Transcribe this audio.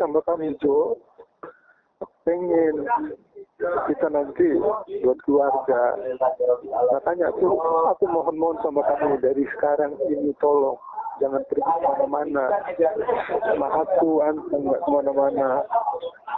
sama kamu itu pengen kita nanti buat keluarga. Nah, Makanya aku aku mohon mohon sama kamu dari sekarang ini tolong jangan pergi ke mana-mana. Sama aku antum ke mana-mana.